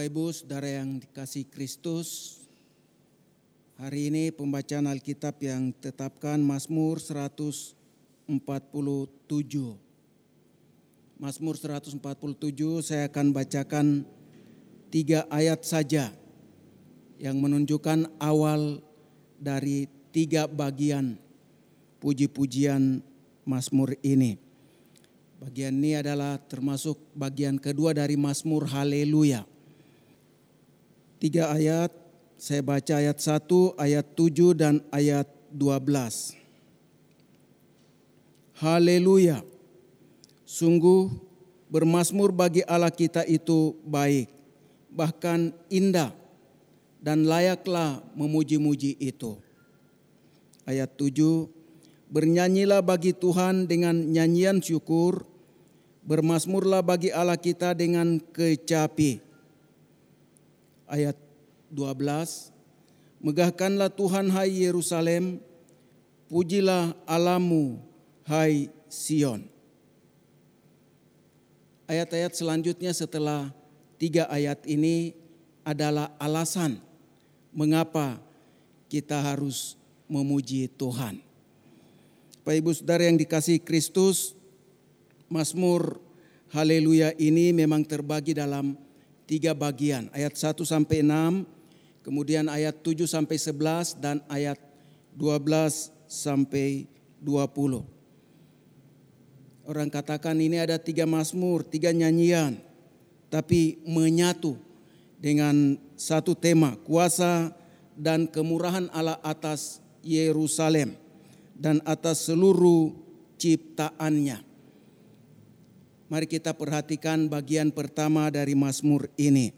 Bapak Ibu, Saudara yang dikasih Kristus, hari ini pembacaan Alkitab yang tetapkan Mazmur 147. Mazmur 147 saya akan bacakan tiga ayat saja yang menunjukkan awal dari tiga bagian puji-pujian Mazmur ini. Bagian ini adalah termasuk bagian kedua dari Mazmur Haleluya. Tiga ayat, saya baca ayat 1, ayat 7 dan ayat 12. Haleluya. Sungguh bermasmur bagi Allah kita itu baik, bahkan indah dan layaklah memuji-muji itu. Ayat 7, bernyanyilah bagi Tuhan dengan nyanyian syukur, Bermasmurlah bagi Allah kita dengan kecapi. Ayat 12. Megahkanlah Tuhan hai Yerusalem, pujilah Alamu hai Sion. Ayat-ayat selanjutnya setelah tiga ayat ini adalah alasan mengapa kita harus memuji Tuhan. Pak Ibu Saudara yang dikasih Kristus, Mazmur Haleluya ini memang terbagi dalam tiga bagian. Ayat 1 sampai 6, kemudian ayat 7 sampai 11 dan ayat 12 sampai 20. Orang katakan ini ada tiga Mazmur, tiga nyanyian, tapi menyatu dengan satu tema, kuasa dan kemurahan Allah atas Yerusalem dan atas seluruh ciptaannya. Mari kita perhatikan bagian pertama dari Mazmur ini.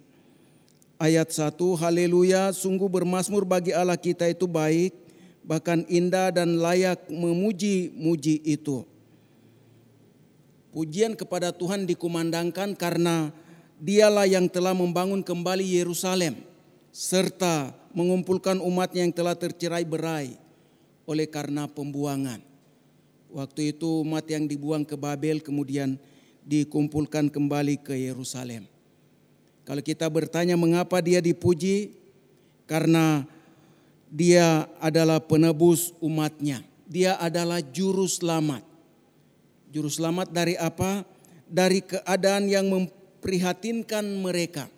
Ayat 1, Haleluya, sungguh bermasmur bagi Allah kita itu baik, bahkan indah dan layak memuji-muji itu. Pujian kepada Tuhan dikumandangkan karena dialah yang telah membangun kembali Yerusalem, serta mengumpulkan umatnya yang telah tercerai berai oleh karena pembuangan. Waktu itu umat yang dibuang ke Babel kemudian dikumpulkan kembali ke Yerusalem. Kalau kita bertanya mengapa dia dipuji, karena dia adalah penebus umatnya. Dia adalah juru selamat. Juru selamat dari apa? Dari keadaan yang memprihatinkan mereka.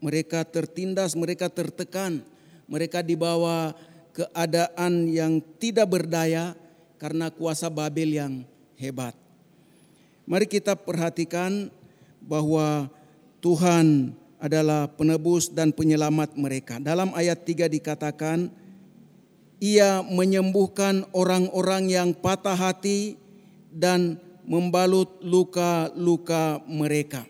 Mereka tertindas, mereka tertekan, mereka dibawa keadaan yang tidak berdaya karena kuasa Babel yang hebat. Mari kita perhatikan bahwa Tuhan adalah penebus dan penyelamat mereka. Dalam ayat 3 dikatakan, ia menyembuhkan orang-orang yang patah hati dan membalut luka-luka mereka.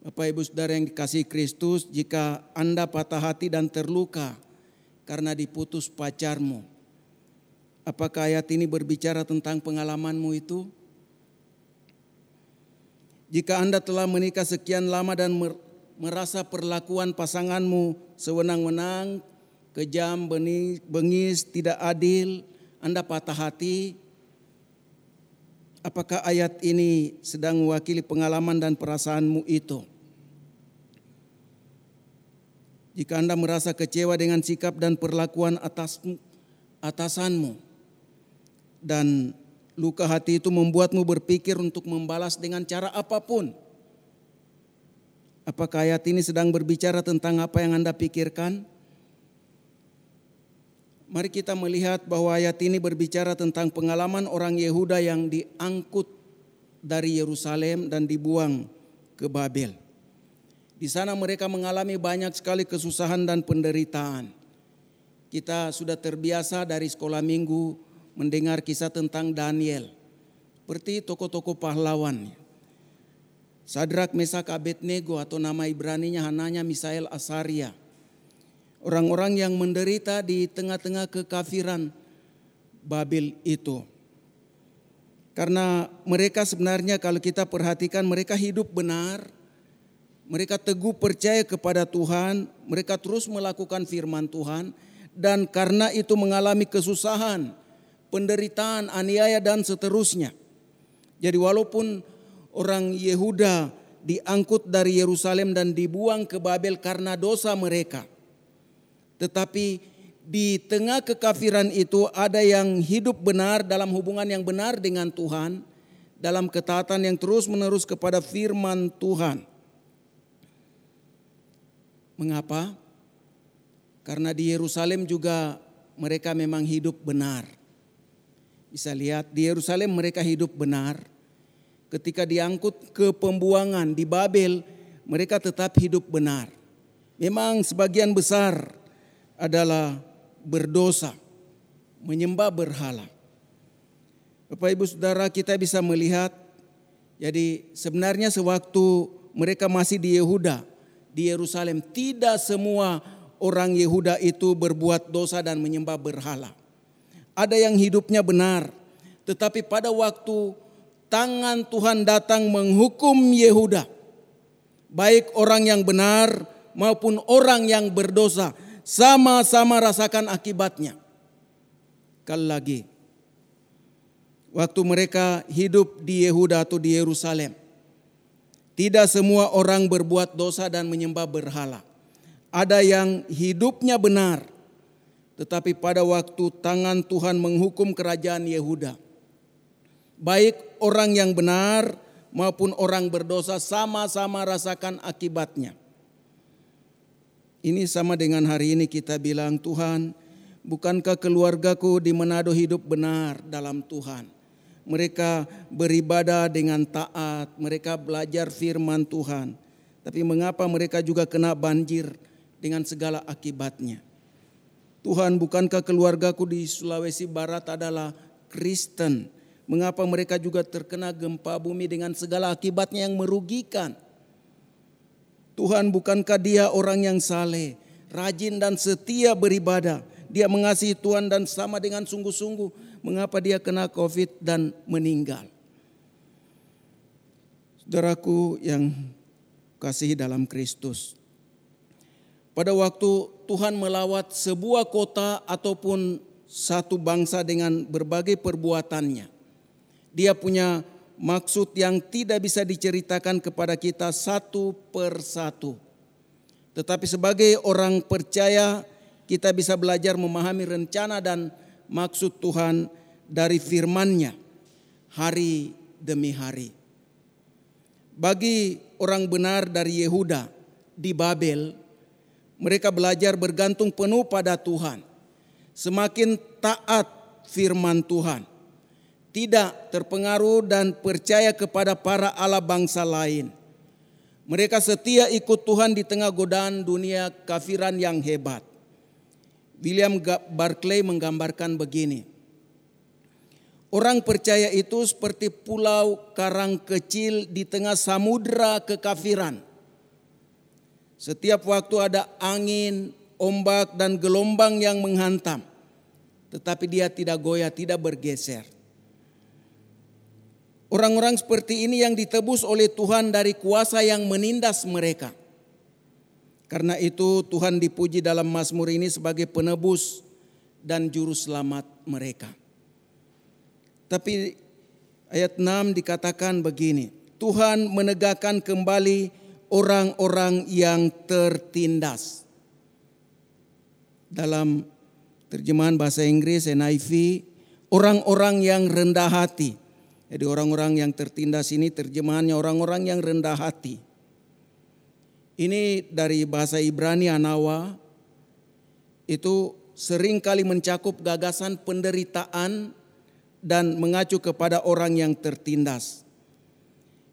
Bapak Ibu Saudara yang dikasih Kristus, jika Anda patah hati dan terluka karena diputus pacarmu, apakah ayat ini berbicara tentang pengalamanmu itu? Jika Anda telah menikah sekian lama dan merasa perlakuan pasanganmu sewenang-wenang, kejam, bengis, tidak adil, Anda patah hati, apakah ayat ini sedang mewakili pengalaman dan perasaanmu itu? Jika Anda merasa kecewa dengan sikap dan perlakuan atas atasanmu dan Luka hati itu membuatmu berpikir untuk membalas dengan cara apa pun. Apakah ayat ini sedang berbicara tentang apa yang Anda pikirkan? Mari kita melihat bahwa ayat ini berbicara tentang pengalaman orang Yehuda yang diangkut dari Yerusalem dan dibuang ke Babel. Di sana mereka mengalami banyak sekali kesusahan dan penderitaan. Kita sudah terbiasa dari sekolah minggu mendengar kisah tentang Daniel. Seperti tokoh-tokoh pahlawan. Sadrak Mesak Abednego atau nama Ibraninya Hananya Misael Asaria. Orang-orang yang menderita di tengah-tengah kekafiran Babel itu. Karena mereka sebenarnya kalau kita perhatikan mereka hidup benar, mereka teguh percaya kepada Tuhan, mereka terus melakukan firman Tuhan, dan karena itu mengalami kesusahan, penderitaan, aniaya dan seterusnya. Jadi walaupun orang Yehuda diangkut dari Yerusalem dan dibuang ke Babel karena dosa mereka. Tetapi di tengah kekafiran itu ada yang hidup benar dalam hubungan yang benar dengan Tuhan, dalam ketaatan yang terus-menerus kepada firman Tuhan. Mengapa? Karena di Yerusalem juga mereka memang hidup benar. Bisa lihat di Yerusalem mereka hidup benar. Ketika diangkut ke pembuangan di Babel, mereka tetap hidup benar. Memang sebagian besar adalah berdosa, menyembah berhala. Bapak Ibu Saudara, kita bisa melihat jadi sebenarnya sewaktu mereka masih di Yehuda, di Yerusalem, tidak semua orang Yehuda itu berbuat dosa dan menyembah berhala. Ada yang hidupnya benar, tetapi pada waktu tangan Tuhan datang menghukum Yehuda, baik orang yang benar maupun orang yang berdosa, sama-sama rasakan akibatnya. Kali lagi, waktu mereka hidup di Yehuda atau di Yerusalem, tidak semua orang berbuat dosa dan menyembah berhala. Ada yang hidupnya benar, tetapi pada waktu tangan Tuhan menghukum kerajaan Yehuda, baik orang yang benar maupun orang berdosa sama-sama rasakan akibatnya. Ini sama dengan hari ini kita bilang, Tuhan, bukankah keluargaku di Manado hidup benar dalam Tuhan? Mereka beribadah dengan taat, mereka belajar firman Tuhan. Tapi mengapa mereka juga kena banjir dengan segala akibatnya? Tuhan, bukankah keluargaku di Sulawesi Barat adalah Kristen? Mengapa mereka juga terkena gempa bumi dengan segala akibatnya yang merugikan? Tuhan bukankah dia orang yang saleh, rajin dan setia beribadah. Dia mengasihi Tuhan dan sama dengan sungguh-sungguh. Mengapa dia kena covid dan meninggal? Saudaraku yang kasih dalam Kristus. Pada waktu Tuhan melawat sebuah kota ataupun satu bangsa dengan berbagai perbuatannya. Dia punya maksud yang tidak bisa diceritakan kepada kita satu per satu. Tetapi sebagai orang percaya kita bisa belajar memahami rencana dan maksud Tuhan dari firman-Nya hari demi hari. Bagi orang benar dari Yehuda di Babel, mereka belajar bergantung penuh pada Tuhan. Semakin taat firman Tuhan tidak terpengaruh dan percaya kepada para Allah bangsa lain. Mereka setia ikut Tuhan di tengah godaan dunia kafiran yang hebat. William Barclay menggambarkan begini. Orang percaya itu seperti pulau karang kecil di tengah samudera kekafiran. Setiap waktu ada angin, ombak dan gelombang yang menghantam. Tetapi dia tidak goyah, tidak bergeser. Orang-orang seperti ini yang ditebus oleh Tuhan dari kuasa yang menindas mereka. Karena itu Tuhan dipuji dalam Mazmur ini sebagai penebus dan juru selamat mereka. Tapi ayat 6 dikatakan begini, Tuhan menegakkan kembali orang-orang yang tertindas. Dalam terjemahan bahasa Inggris NIV, orang-orang yang rendah hati jadi orang-orang yang tertindas ini terjemahannya orang-orang yang rendah hati. Ini dari bahasa Ibrani Anawa itu sering kali mencakup gagasan penderitaan dan mengacu kepada orang yang tertindas.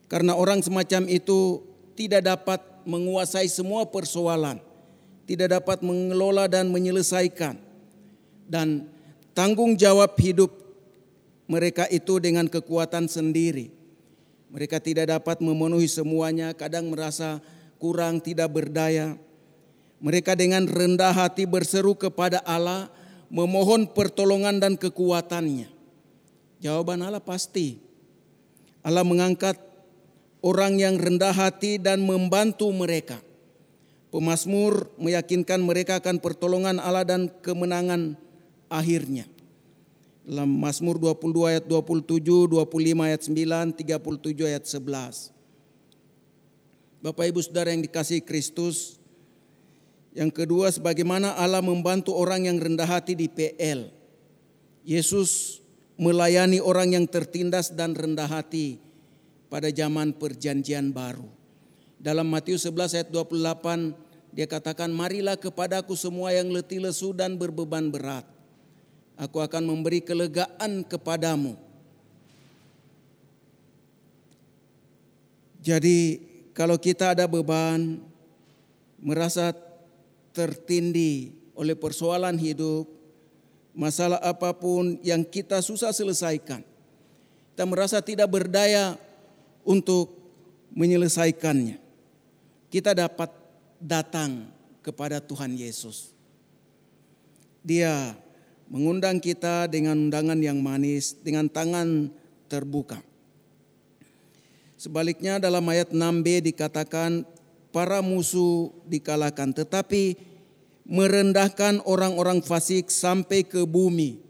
Karena orang semacam itu tidak dapat menguasai semua persoalan, tidak dapat mengelola dan menyelesaikan. Dan tanggung jawab hidup mereka itu dengan kekuatan sendiri. Mereka tidak dapat memenuhi semuanya, kadang merasa kurang, tidak berdaya. Mereka dengan rendah hati berseru kepada Allah, memohon pertolongan dan kekuatannya. Jawaban Allah pasti. Allah mengangkat orang yang rendah hati dan membantu mereka. Pemasmur meyakinkan mereka akan pertolongan Allah dan kemenangan akhirnya. Dalam Mazmur 22 ayat 27, 25 ayat 9, 37 ayat 11. Bapak Ibu Saudara yang dikasih Kristus. Yang kedua, sebagaimana Allah membantu orang yang rendah hati di PL. Yesus melayani orang yang tertindas dan rendah hati pada zaman perjanjian baru. Dalam Matius 11 ayat 28 dia katakan marilah kepadaku semua yang letih lesu dan berbeban berat. Aku akan memberi kelegaan kepadamu. Jadi kalau kita ada beban, merasa tertindih oleh persoalan hidup, masalah apa pun yang kita susah selesaikan. Kita merasa tidak berdaya untuk menyelesaikannya. Kita dapat datang kepada Tuhan Yesus. Dia mengundang kita dengan undangan yang manis, dengan tangan terbuka. Sebaliknya dalam ayat 6b dikatakan para musuh dikalahkan tetapi merendahkan orang-orang fasik sampai ke bumi.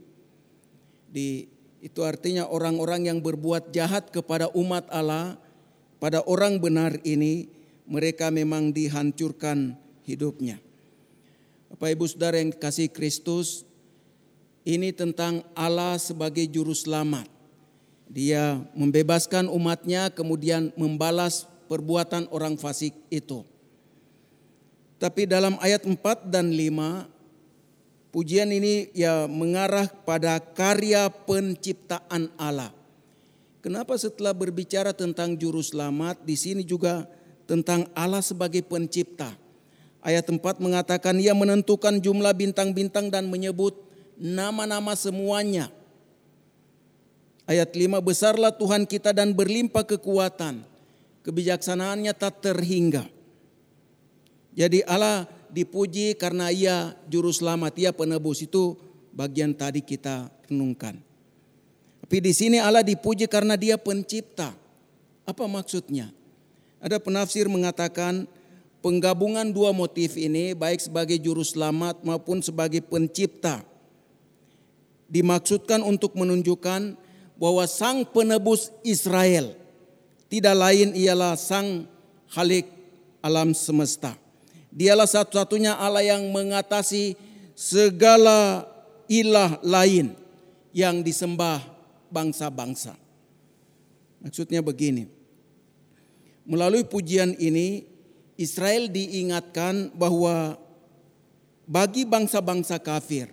Di itu artinya orang-orang yang berbuat jahat kepada umat Allah, pada orang benar ini mereka memang dihancurkan hidupnya. Bapak Ibu Saudara yang kasih Kristus, ini tentang Allah sebagai juru selamat. Dia membebaskan umatnya kemudian membalas perbuatan orang fasik itu. Tapi dalam ayat 4 dan 5 pujian ini ya mengarah pada karya penciptaan Allah. Kenapa setelah berbicara tentang juru selamat di sini juga tentang Allah sebagai pencipta. Ayat 4 mengatakan ia menentukan jumlah bintang-bintang dan menyebut nama-nama semuanya. Ayat 5, besarlah Tuhan kita dan berlimpah kekuatan. Kebijaksanaannya tak terhingga. Jadi Allah dipuji karena ia juru selamat, ia penebus. Itu bagian tadi kita renungkan. Tapi di sini Allah dipuji karena dia pencipta. Apa maksudnya? Ada penafsir mengatakan penggabungan dua motif ini baik sebagai juru selamat maupun sebagai pencipta dimaksudkan untuk menunjukkan bahwa sang penebus Israel tidak lain ialah sang Khalik alam semesta. Dialah satu-satunya Allah yang mengatasi segala ilah lain yang disembah bangsa-bangsa. Maksudnya begini. Melalui pujian ini Israel diingatkan bahwa bagi bangsa-bangsa kafir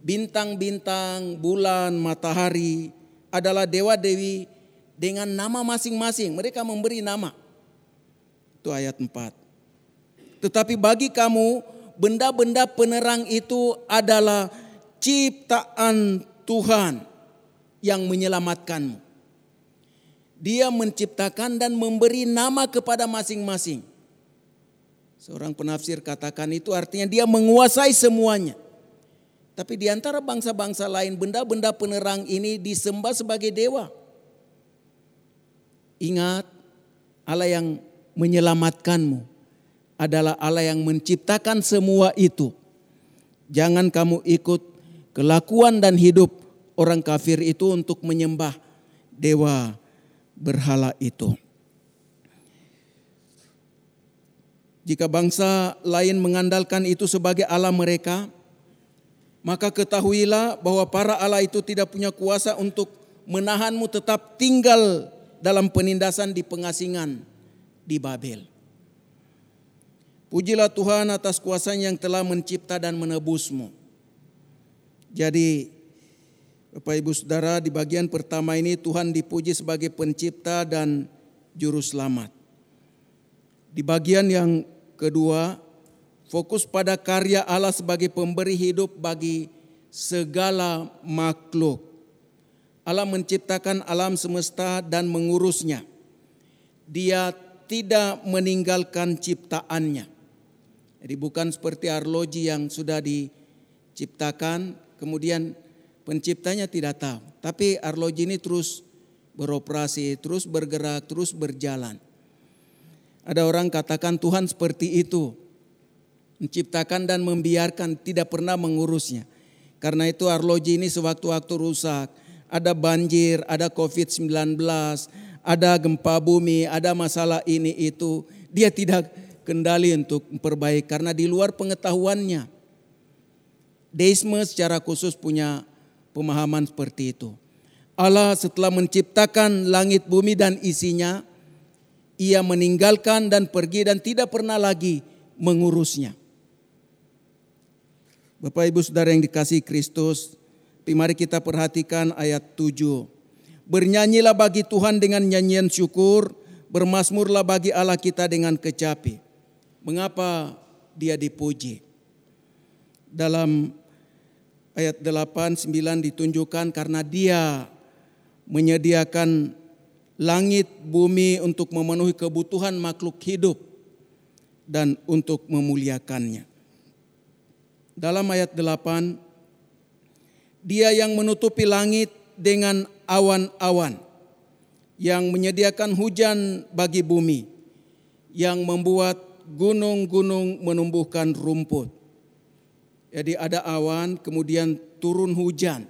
bintang-bintang, bulan, matahari, adalah dewa-dewi dengan nama masing-masing. Mereka memberi nama. Itu ayat 4. Tetapi bagi kamu benda-benda penerang itu adalah ciptaan Tuhan yang menyelamatkanmu. Dia menciptakan dan memberi nama kepada masing-masing. Seorang penafsir katakan itu artinya dia menguasai semuanya. Tapi di antara bangsa-bangsa lain benda-benda penerang ini disembah sebagai dewa. Ingat Allah yang menyelamatkanmu adalah Allah yang menciptakan semua itu. Jangan kamu ikut kelakuan dan hidup orang kafir itu untuk menyembah dewa berhala itu. Jika bangsa lain mengandalkan itu sebagai Allah mereka, maka ketahuilah bahwa para Allah itu tidak punya kuasa untuk menahanmu tetap tinggal dalam penindasan di pengasingan di Babel. Pujilah Tuhan atas kuasanya yang telah mencipta dan menebusmu. Jadi Bapak Ibu Saudara di bagian pertama ini Tuhan dipuji sebagai pencipta dan juru selamat. Di bagian yang kedua fokus pada karya Allah sebagai pemberi hidup bagi segala makhluk. Allah menciptakan alam semesta dan mengurusnya. Dia tidak meninggalkan ciptaannya. Jadi bukan seperti arloji yang sudah diciptakan kemudian penciptanya tidak tahu. Tapi arloji ini terus beroperasi, terus bergerak, terus berjalan. Ada orang katakan Tuhan seperti itu menciptakan dan membiarkan tidak pernah mengurusnya. Karena itu arloji ini sewaktu-waktu rusak, ada banjir, ada COVID-19, ada gempa bumi, ada masalah ini itu, Dia tidak kendali untuk memperbaiki karena di luar pengetahuannya. Deisme secara khusus punya pemahaman seperti itu. Allah setelah menciptakan langit bumi dan isinya, ia meninggalkan dan pergi dan tidak pernah lagi mengurusnya. Bapak Ibu Saudara yang dikasih Kristus, mari kita perhatikan ayat 7. Bernyanyilah bagi Tuhan dengan nyanyian syukur, bermasmurlah bagi Allah kita dengan kecapi. Mengapa dia dipuji? Dalam ayat 8 9 ditunjukkan karena dia menyediakan langit bumi untuk memenuhi kebutuhan makhluk hidup dan untuk memuliakannya. Dalam ayat 8 dia yang menutupi langit dengan awan-awan yang menyediakan hujan bagi bumi, yang membuat gunung-gunung menumbuhkan rumput. Jadi ada awan, kemudian turun hujan.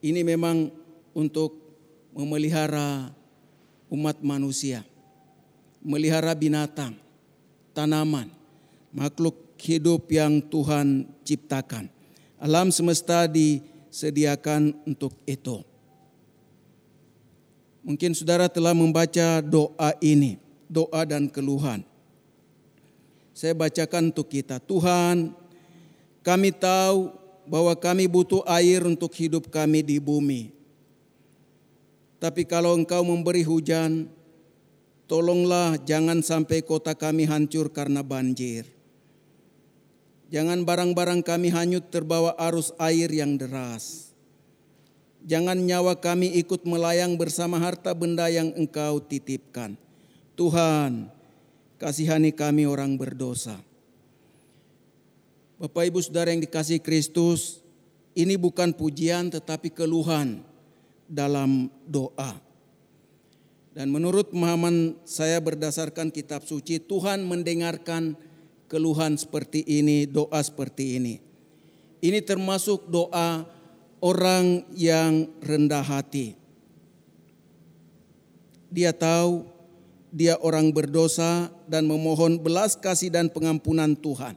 Ini memang untuk memelihara umat manusia, melihara binatang, tanaman, makhluk hidup yang Tuhan ciptakan. Alam semesta disediakan untuk itu. Mungkin saudara telah membaca doa ini, doa dan keluhan. Saya bacakan untuk kita. Tuhan, kami tahu bahwa kami butuh air untuk hidup kami di bumi. Tapi kalau engkau memberi hujan, tolonglah jangan sampai kota kami hancur karena banjir. Jangan barang-barang kami hanyut terbawa arus air yang deras. Jangan nyawa kami ikut melayang bersama harta benda yang engkau titipkan. Tuhan, kasihani kami orang berdosa. Bapak Ibu Saudara yang dikasih Kristus, ini bukan pujian tetapi keluhan dalam doa. Dan menurut pemahaman saya berdasarkan kitab suci, Tuhan mendengarkan keluhan seperti ini, doa seperti ini. Ini termasuk doa orang yang rendah hati. Dia tahu dia orang berdosa dan memohon belas kasih dan pengampunan Tuhan.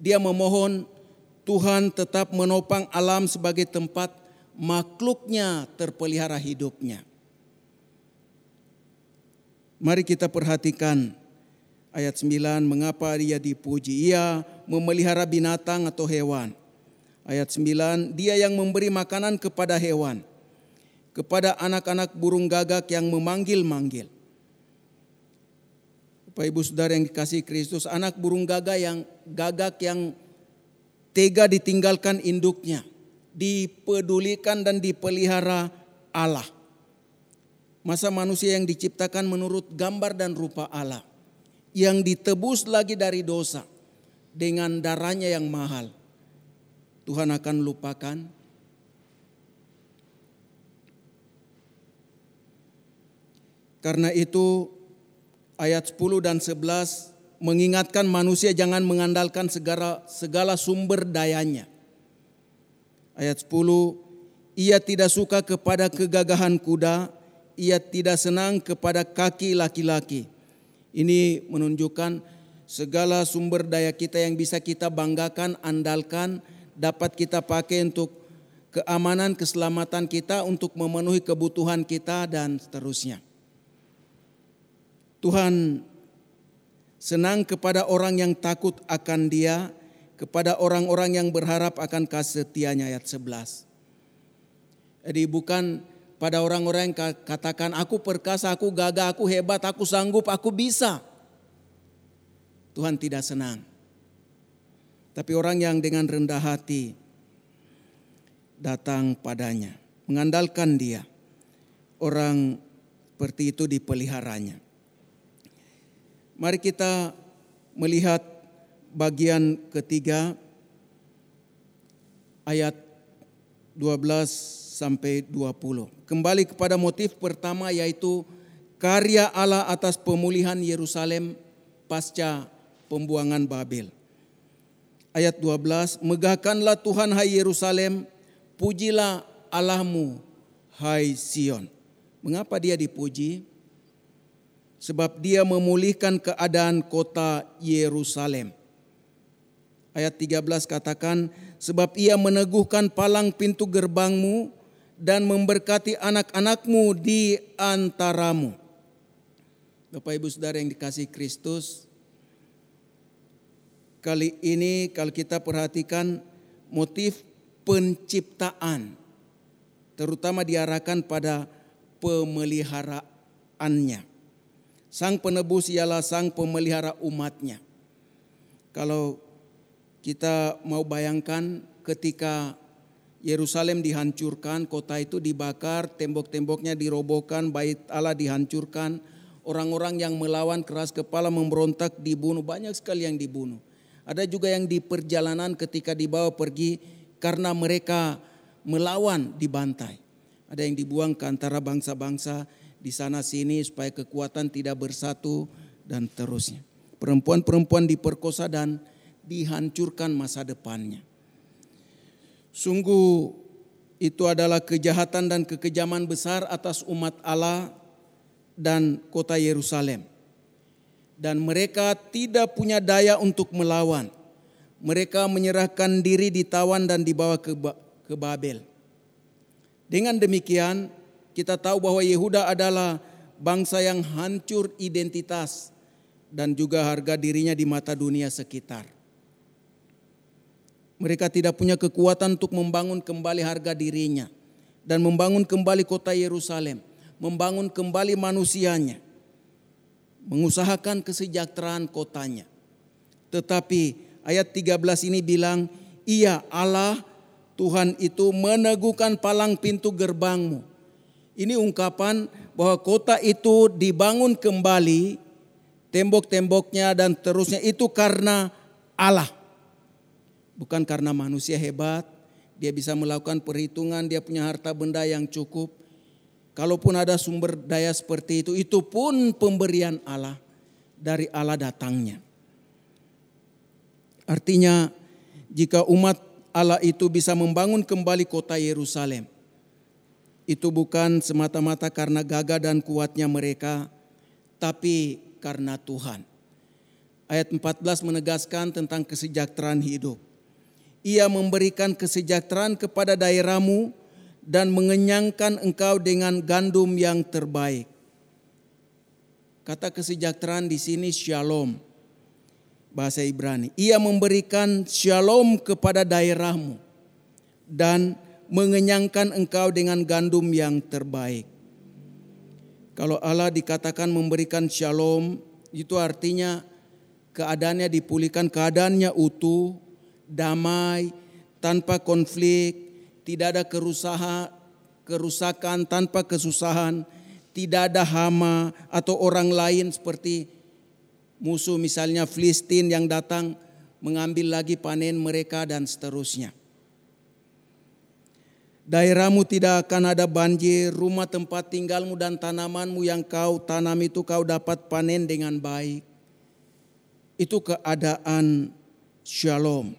Dia memohon Tuhan tetap menopang alam sebagai tempat makhluknya terpelihara hidupnya. Mari kita perhatikan ayat 9 mengapa dia dipuji. Ia memelihara binatang atau hewan Ayat 9, dia yang memberi makanan kepada hewan, kepada anak-anak burung gagak yang memanggil-manggil. Bapak Ibu Saudara yang dikasih Kristus, anak burung gagak yang gagak yang tega ditinggalkan induknya, dipedulikan dan dipelihara Allah. Masa manusia yang diciptakan menurut gambar dan rupa Allah, yang ditebus lagi dari dosa dengan darahnya yang mahal Tuhan akan lupakan? Karena itu ayat 10 dan 11 mengingatkan manusia jangan mengandalkan segala, segala sumber dayanya. Ayat 10, ia tidak suka kepada kegagahan kuda, ia tidak senang kepada kaki laki-laki. Ini menunjukkan segala sumber daya kita yang bisa kita banggakan, andalkan, dapat kita pakai untuk keamanan, keselamatan kita, untuk memenuhi kebutuhan kita, dan seterusnya. Tuhan senang kepada orang yang takut akan Dia, kepada orang-orang yang berharap akan kasih setianya ayat 11. Jadi bukan pada orang-orang yang katakan aku perkasa, aku gagah, aku hebat, aku sanggup, aku bisa. Tuhan tidak senang. Tapi orang yang dengan rendah hati datang padanya, mengandalkan dia. Orang seperti itu dipeliharanya. Mari kita melihat bagian ketiga ayat 12 sampai 20. Kembali kepada motif pertama yaitu karya Allah atas pemulihan Yerusalem pasca pembuangan Babel ayat 12, megahkanlah Tuhan hai Yerusalem, pujilah Allahmu hai Sion. Mengapa dia dipuji? Sebab dia memulihkan keadaan kota Yerusalem. Ayat 13 katakan, sebab ia meneguhkan palang pintu gerbangmu dan memberkati anak-anakmu di antaramu. Bapak Ibu Saudara yang dikasih Kristus, kali ini kalau kita perhatikan motif penciptaan terutama diarahkan pada pemeliharaannya. Sang penebus ialah sang pemelihara umatnya. Kalau kita mau bayangkan ketika Yerusalem dihancurkan, kota itu dibakar, tembok-temboknya dirobohkan, bait Allah dihancurkan, orang-orang yang melawan keras kepala memberontak dibunuh, banyak sekali yang dibunuh. Ada juga yang di perjalanan ketika dibawa pergi karena mereka melawan dibantai. Ada yang dibuang ke antara bangsa-bangsa di sana sini supaya kekuatan tidak bersatu dan terusnya. Perempuan-perempuan diperkosa dan dihancurkan masa depannya. Sungguh itu adalah kejahatan dan kekejaman besar atas umat Allah dan kota Yerusalem. Dan mereka tidak punya daya untuk melawan. Mereka menyerahkan diri ditawan dan dibawa ke, ke Babel. Dengan demikian, kita tahu bahwa Yehuda adalah bangsa yang hancur identitas dan juga harga dirinya di mata dunia sekitar. Mereka tidak punya kekuatan untuk membangun kembali harga dirinya dan membangun kembali kota Yerusalem, membangun kembali manusianya, mengusahakan kesejahteraan kotanya. Tetapi ayat 13 ini bilang, "Iya Allah Tuhan itu meneguhkan palang pintu gerbangmu." Ini ungkapan bahwa kota itu dibangun kembali, tembok-temboknya dan terusnya itu karena Allah. Bukan karena manusia hebat, dia bisa melakukan perhitungan, dia punya harta benda yang cukup. Kalaupun ada sumber daya seperti itu, itu pun pemberian Allah dari Allah datangnya. Artinya jika umat Allah itu bisa membangun kembali kota Yerusalem, itu bukan semata-mata karena gagah dan kuatnya mereka, tapi karena Tuhan. Ayat 14 menegaskan tentang kesejahteraan hidup. Ia memberikan kesejahteraan kepada daerahmu dan mengenyangkan engkau dengan gandum yang terbaik. Kata kesejahteraan di sini shalom bahasa Ibrani. Ia memberikan shalom kepada daerahmu dan mengenyangkan engkau dengan gandum yang terbaik. Kalau Allah dikatakan memberikan shalom, itu artinya keadaannya dipulihkan, keadaannya utuh, damai, tanpa konflik, tidak ada kerusahan, kerusakan tanpa kesusahan, tidak ada hama atau orang lain seperti musuh misalnya Filistin yang datang mengambil lagi panen mereka dan seterusnya. Daerahmu tidak akan ada banjir, rumah tempat tinggalmu dan tanamanmu yang kau tanam itu kau dapat panen dengan baik. Itu keadaan shalom.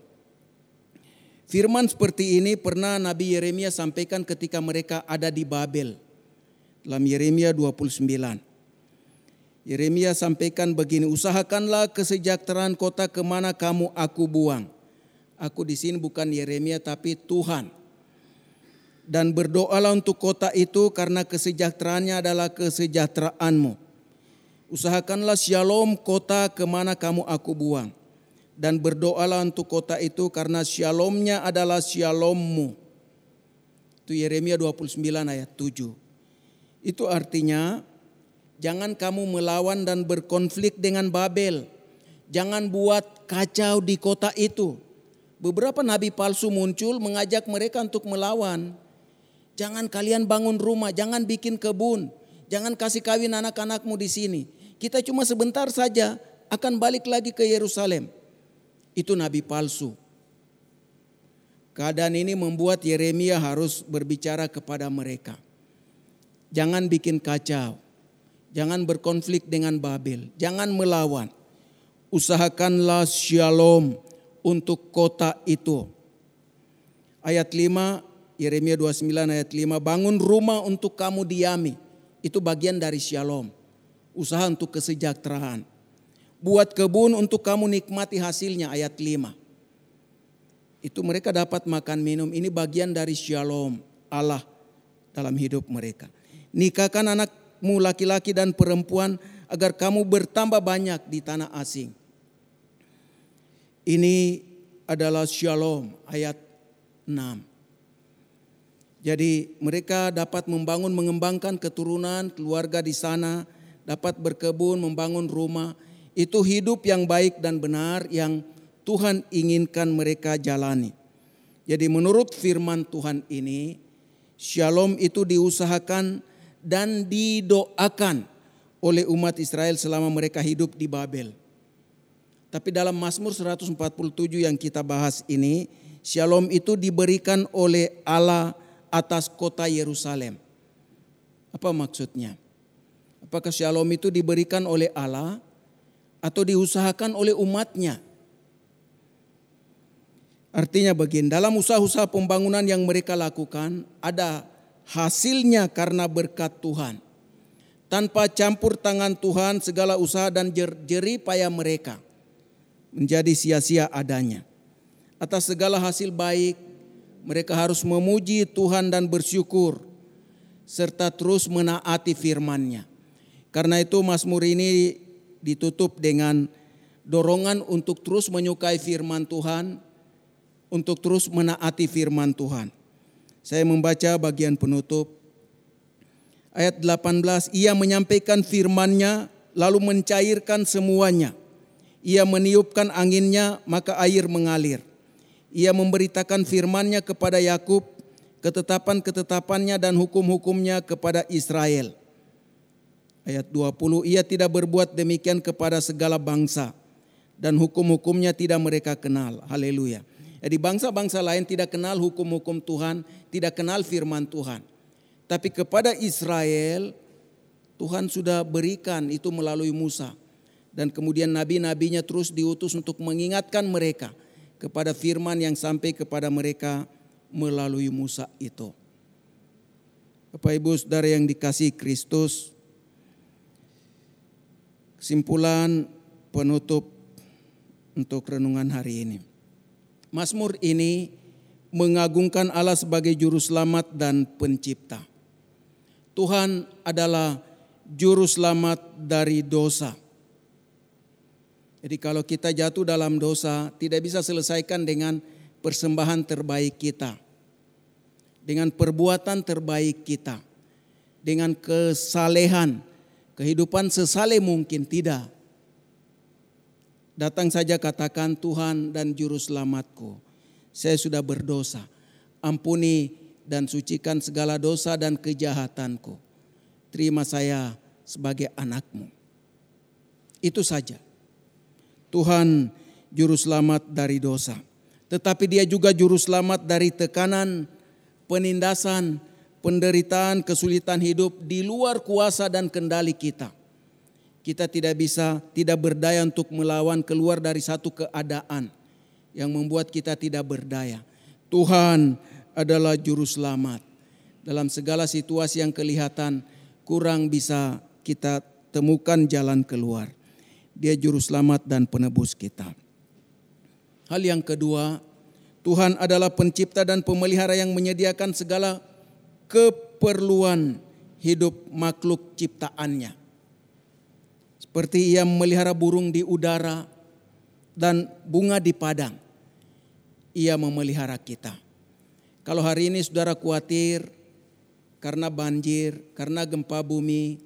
Firman seperti ini pernah Nabi Yeremia sampaikan ketika mereka ada di Babel. Dalam Yeremia 29. Yeremia sampaikan begini, usahakanlah kesejahteraan kota ke mana kamu aku buang. Aku di sini bukan Yeremia tapi Tuhan. Dan berdoalah untuk kota itu karena kesejahteraannya adalah kesejahteraanmu. Usahakanlah shalom kota ke mana kamu aku buang. Dan berdoalah untuk kota itu karena shalomnya adalah shalommu. Itu Yeremia 29 ayat 7. Itu artinya Jangan kamu melawan dan berkonflik dengan Babel. Jangan buat kacau di kota itu. Beberapa nabi palsu muncul mengajak mereka untuk melawan. Jangan kalian bangun rumah, jangan bikin kebun, jangan kasih kawin anak-anakmu di sini. Kita cuma sebentar saja akan balik lagi ke Yerusalem. Itu nabi palsu. Keadaan ini membuat Yeremia harus berbicara kepada mereka. Jangan bikin kacau. Jangan berkonflik dengan Babel. Jangan melawan. Usahakanlah shalom untuk kota itu. Ayat 5, Yeremia 29 ayat 5. Bangun rumah untuk kamu diami. Itu bagian dari shalom. usaha untuk kesejahteraan. Buat kebun untuk kamu nikmati hasilnya ayat 5. Itu mereka dapat makan minum. Ini bagian dari shalom Allah dalam hidup mereka. Nikahkan anakmu laki-laki dan perempuan agar kamu bertambah banyak di tanah asing. Ini adalah shalom ayat 6. Jadi mereka dapat membangun mengembangkan keturunan keluarga di sana, dapat berkebun, membangun rumah, itu hidup yang baik dan benar yang Tuhan inginkan mereka jalani. Jadi menurut firman Tuhan ini, shalom itu diusahakan dan didoakan oleh umat Israel selama mereka hidup di Babel. Tapi dalam Mazmur 147 yang kita bahas ini, shalom itu diberikan oleh Allah atas kota Yerusalem. Apa maksudnya? Apakah shalom itu diberikan oleh Allah atau diusahakan oleh umatnya. Artinya begini, dalam usaha-usaha pembangunan yang mereka lakukan ada hasilnya karena berkat Tuhan. Tanpa campur tangan Tuhan segala usaha dan jerih payah mereka menjadi sia-sia adanya. Atas segala hasil baik mereka harus memuji Tuhan dan bersyukur serta terus menaati firman-Nya. Karena itu Mazmur ini ditutup dengan dorongan untuk terus menyukai firman Tuhan, untuk terus menaati firman Tuhan. Saya membaca bagian penutup ayat 18, ia menyampaikan firman-Nya lalu mencairkan semuanya. Ia meniupkan anginnya maka air mengalir. Ia memberitakan firman-Nya kepada Yakub, ketetapan-ketetapannya dan hukum-hukumnya kepada Israel. Ayat 20, ia tidak berbuat demikian kepada segala bangsa dan hukum-hukumnya tidak mereka kenal. Haleluya. Jadi bangsa-bangsa lain tidak kenal hukum-hukum Tuhan, tidak kenal firman Tuhan. Tapi kepada Israel Tuhan sudah berikan itu melalui Musa. Dan kemudian nabi-nabinya terus diutus untuk mengingatkan mereka kepada firman yang sampai kepada mereka melalui Musa itu. Bapak Ibu Saudara yang dikasih Kristus, Kesimpulan penutup untuk renungan hari ini. Mazmur ini mengagungkan Allah sebagai juru selamat dan pencipta. Tuhan adalah juru selamat dari dosa. Jadi kalau kita jatuh dalam dosa tidak bisa selesaikan dengan persembahan terbaik kita. Dengan perbuatan terbaik kita. Dengan kesalehan kehidupan sesale mungkin tidak. Datang saja katakan Tuhan dan juru selamatku. Saya sudah berdosa. Ampuni dan sucikan segala dosa dan kejahatanku. Terima saya sebagai anakmu. Itu saja. Tuhan juru selamat dari dosa. Tetapi dia juga juru selamat dari tekanan, penindasan, penderitaan, kesulitan hidup di luar kuasa dan kendali kita. Kita tidak bisa, tidak berdaya untuk melawan keluar dari satu keadaan yang membuat kita tidak berdaya. Tuhan adalah juru selamat. Dalam segala situasi yang kelihatan kurang bisa kita temukan jalan keluar. Dia juru selamat dan penebus kita. Hal yang kedua, Tuhan adalah pencipta dan pemelihara yang menyediakan segala keperluan hidup makhluk ciptaannya. Seperti ia memelihara burung di udara dan bunga di padang. Ia memelihara kita. Kalau hari ini saudara khawatir karena banjir, karena gempa bumi,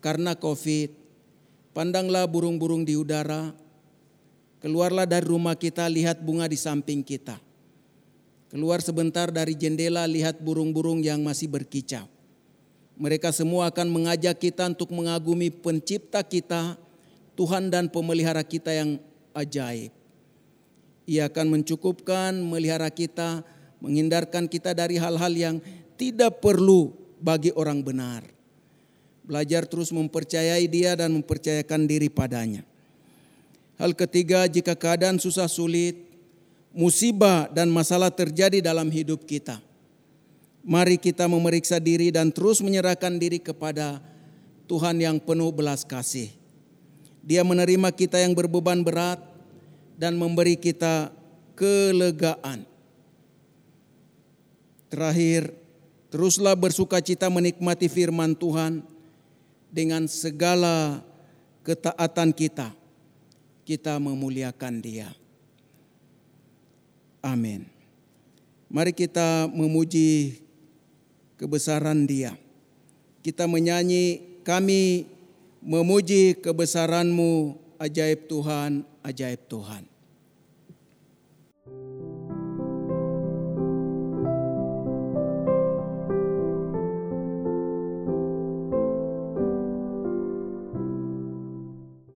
karena covid, pandanglah burung-burung di udara, keluarlah dari rumah kita lihat bunga di samping kita Keluar sebentar dari jendela lihat burung-burung yang masih berkicau. Mereka semua akan mengajak kita untuk mengagumi pencipta kita, Tuhan dan pemelihara kita yang ajaib. Ia akan mencukupkan, melihara kita, menghindarkan kita dari hal-hal yang tidak perlu bagi orang benar. Belajar terus mempercayai dia dan mempercayakan diri padanya. Hal ketiga, jika keadaan susah sulit, musibah dan masalah terjadi dalam hidup kita. Mari kita memeriksa diri dan terus menyerahkan diri kepada Tuhan yang penuh belas kasih. Dia menerima kita yang berbeban berat dan memberi kita kelegaan. Terakhir, teruslah bersuka cita menikmati firman Tuhan dengan segala ketaatan kita. Kita memuliakan Dia. Amin. Mari kita memuji kebesaran Dia. Kita menyanyi, kami memuji kebesaranmu, ajaib Tuhan, ajaib Tuhan.